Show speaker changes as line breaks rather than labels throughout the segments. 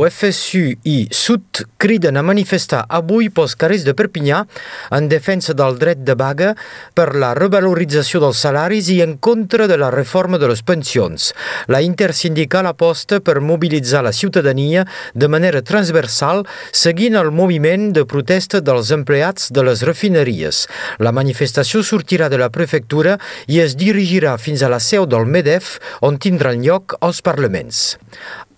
O FSU i Sud criden a manifestar avui pels carrers de Perpinyà en defensa del dret de vaga per la revalorització dels salaris i en contra de la reforma de les pensions. La intersindical aposta per mobilitzar la ciutadania de manera transversal seguint el moviment de protesta dels empleats de les refineries. La manifestació sortirà de la prefectura i es dirigirà fins a la seu del MEDEF on tindran lloc els parlaments.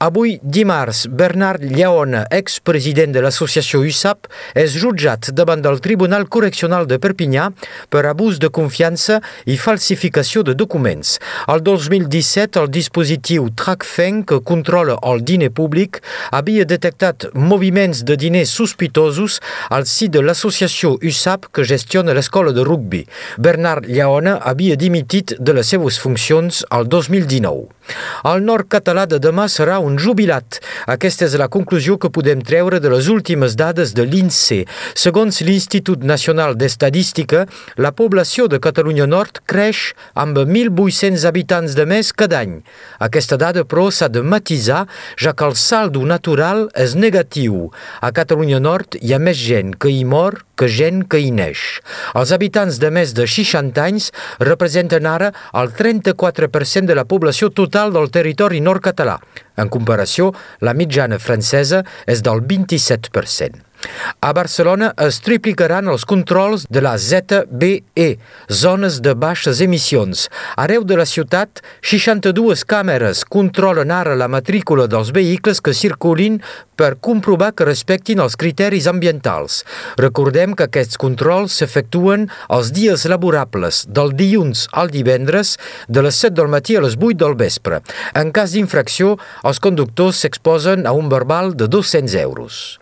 Avui, dimarts, Bernard Lleona, expresident de l'associació USAP, és jutjat davant del Tribunal Correccional de Perpinyà per abús de confiança i falsificació de documents. El 2017, el dispositiu TRACFEN, que controla el diner públic, havia detectat moviments de diners sospitosos al si de l'associació USAP que gestiona l'escola de rugby. Bernard Lleona havia dimitit de les seves funcions el 2019. El nord català de demà serà un jubilat. Aquesta és la conclusió que podem treure de les últimes dades de l'INSEE. Segons l'Institut Nacional d'Estadística, la població de Catalunya Nord creix amb 1.800 habitants de més cada any. Aquesta dada, però, s'ha de matisar, ja que el saldo natural és negatiu. A Catalunya Nord hi ha més gent que hi mor que gent que hi neix. Els habitants de més de 60 anys representen ara el 34% de la població total del territori nord-català. En comparació, la mitjana francesa és del 27%. A Barcelona es triplicaran els controls de la ZBE, zones de baixes emissions. Arreu de la ciutat, 62 càmeres controlen ara la matrícula dels vehicles que circulin per comprovar que respectin els criteris ambientals. Recordem que aquests controls s'efectuen els dies laborables, del dilluns al divendres, de les 7 del matí a les 8 del vespre. En cas d'infracció, els conductors s'exposen a un verbal de 200 euros.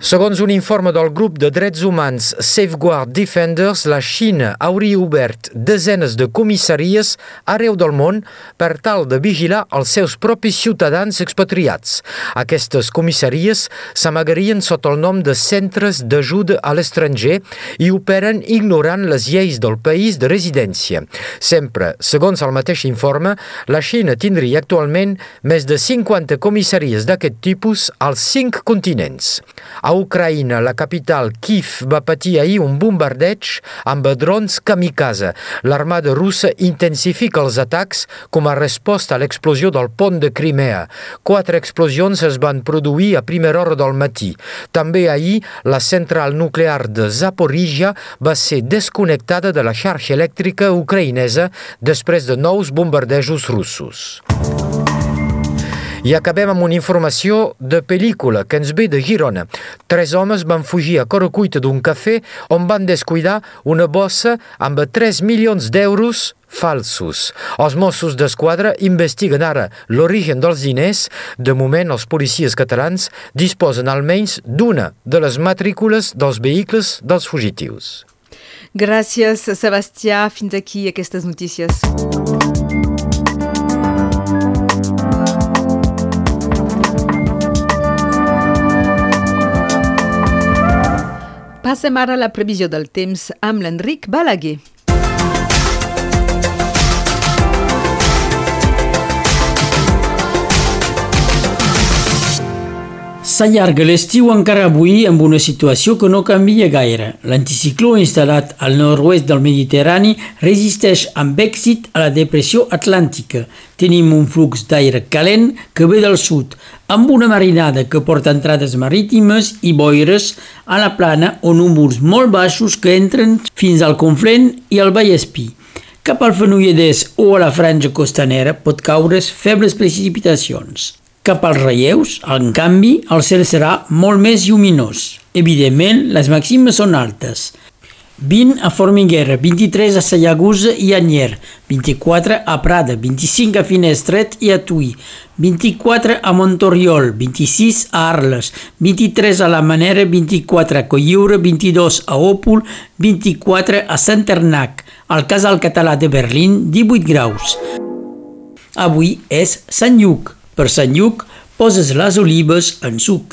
Segons un informe del grup de drets humans Safeguard Defenders, la Xina hauria obert desenes de comissaries arreu del món per tal de vigilar els seus propis ciutadans expatriats. Aquestes comissaries s'amagarien sota el nom de centres d'ajuda a l'estranger i operen ignorant les lleis del país de residència. Sempre, segons el mateix informe, la Xina tindria actualment més de 50 comissaries d'aquest tipus als cinc continents. A Ucraïna, la capital Kiev va patir ahir un bombardeig amb drons kamikaze. L'armada russa intensifica els atacs com a resposta a l'explosió del pont de Crimea. Quatre explosions es van produir a primera hora del matí. També ahir la central nuclear de Zaporizhia va ser desconnectada de la xarxa elèctrica ucraïnesa després de nous bombardejos russos. I acabem amb una informació de pel·lícula que ens ve de Girona. Tres homes van fugir a Correcuita d'un cafè on van descuidar una bossa amb 3 milions d'euros falsos. Els Mossos d'Esquadra investiguen ara l'origen dels diners. De moment, els policies catalans disposen almenys d'una de les matrícules dels vehicles dels fugitius.
Gràcies, Sebastià. Fins aquí aquestes notícies. Passem ara a la previsió del temps amb l'Enric Balaguer.
S'allarga l'estiu encara avui amb una situació que no canvia gaire. L'anticicló instal·lat al nord-oest del Mediterrani resisteix amb èxit a la depressió atlàntica. Tenim un flux d'aire calent que ve del sud, amb una marinada que porta entrades marítimes i boires a la plana o núvols molt baixos que entren fins al Conflent i al Vallespí. Cap al Fenolledès o a la franja costanera pot caure's febles precipitacions. Cap als relleus, en canvi, el cel serà molt més lluminós. Evidentment, les màximes són altes. 20 a Formiguera, 23 a Sallagusa i Anyer, 24 a Prada, 25 a Finestret i a Tui, 24 a Montoriol, 26 a Arles, 23 a La Manera, 24 a Colliure, 22 a Òpol, 24 a Santernac, al Casal Català de Berlín, 18 graus. Avui és Sant Lluc. Per Sant Lluc poses les olives en suc.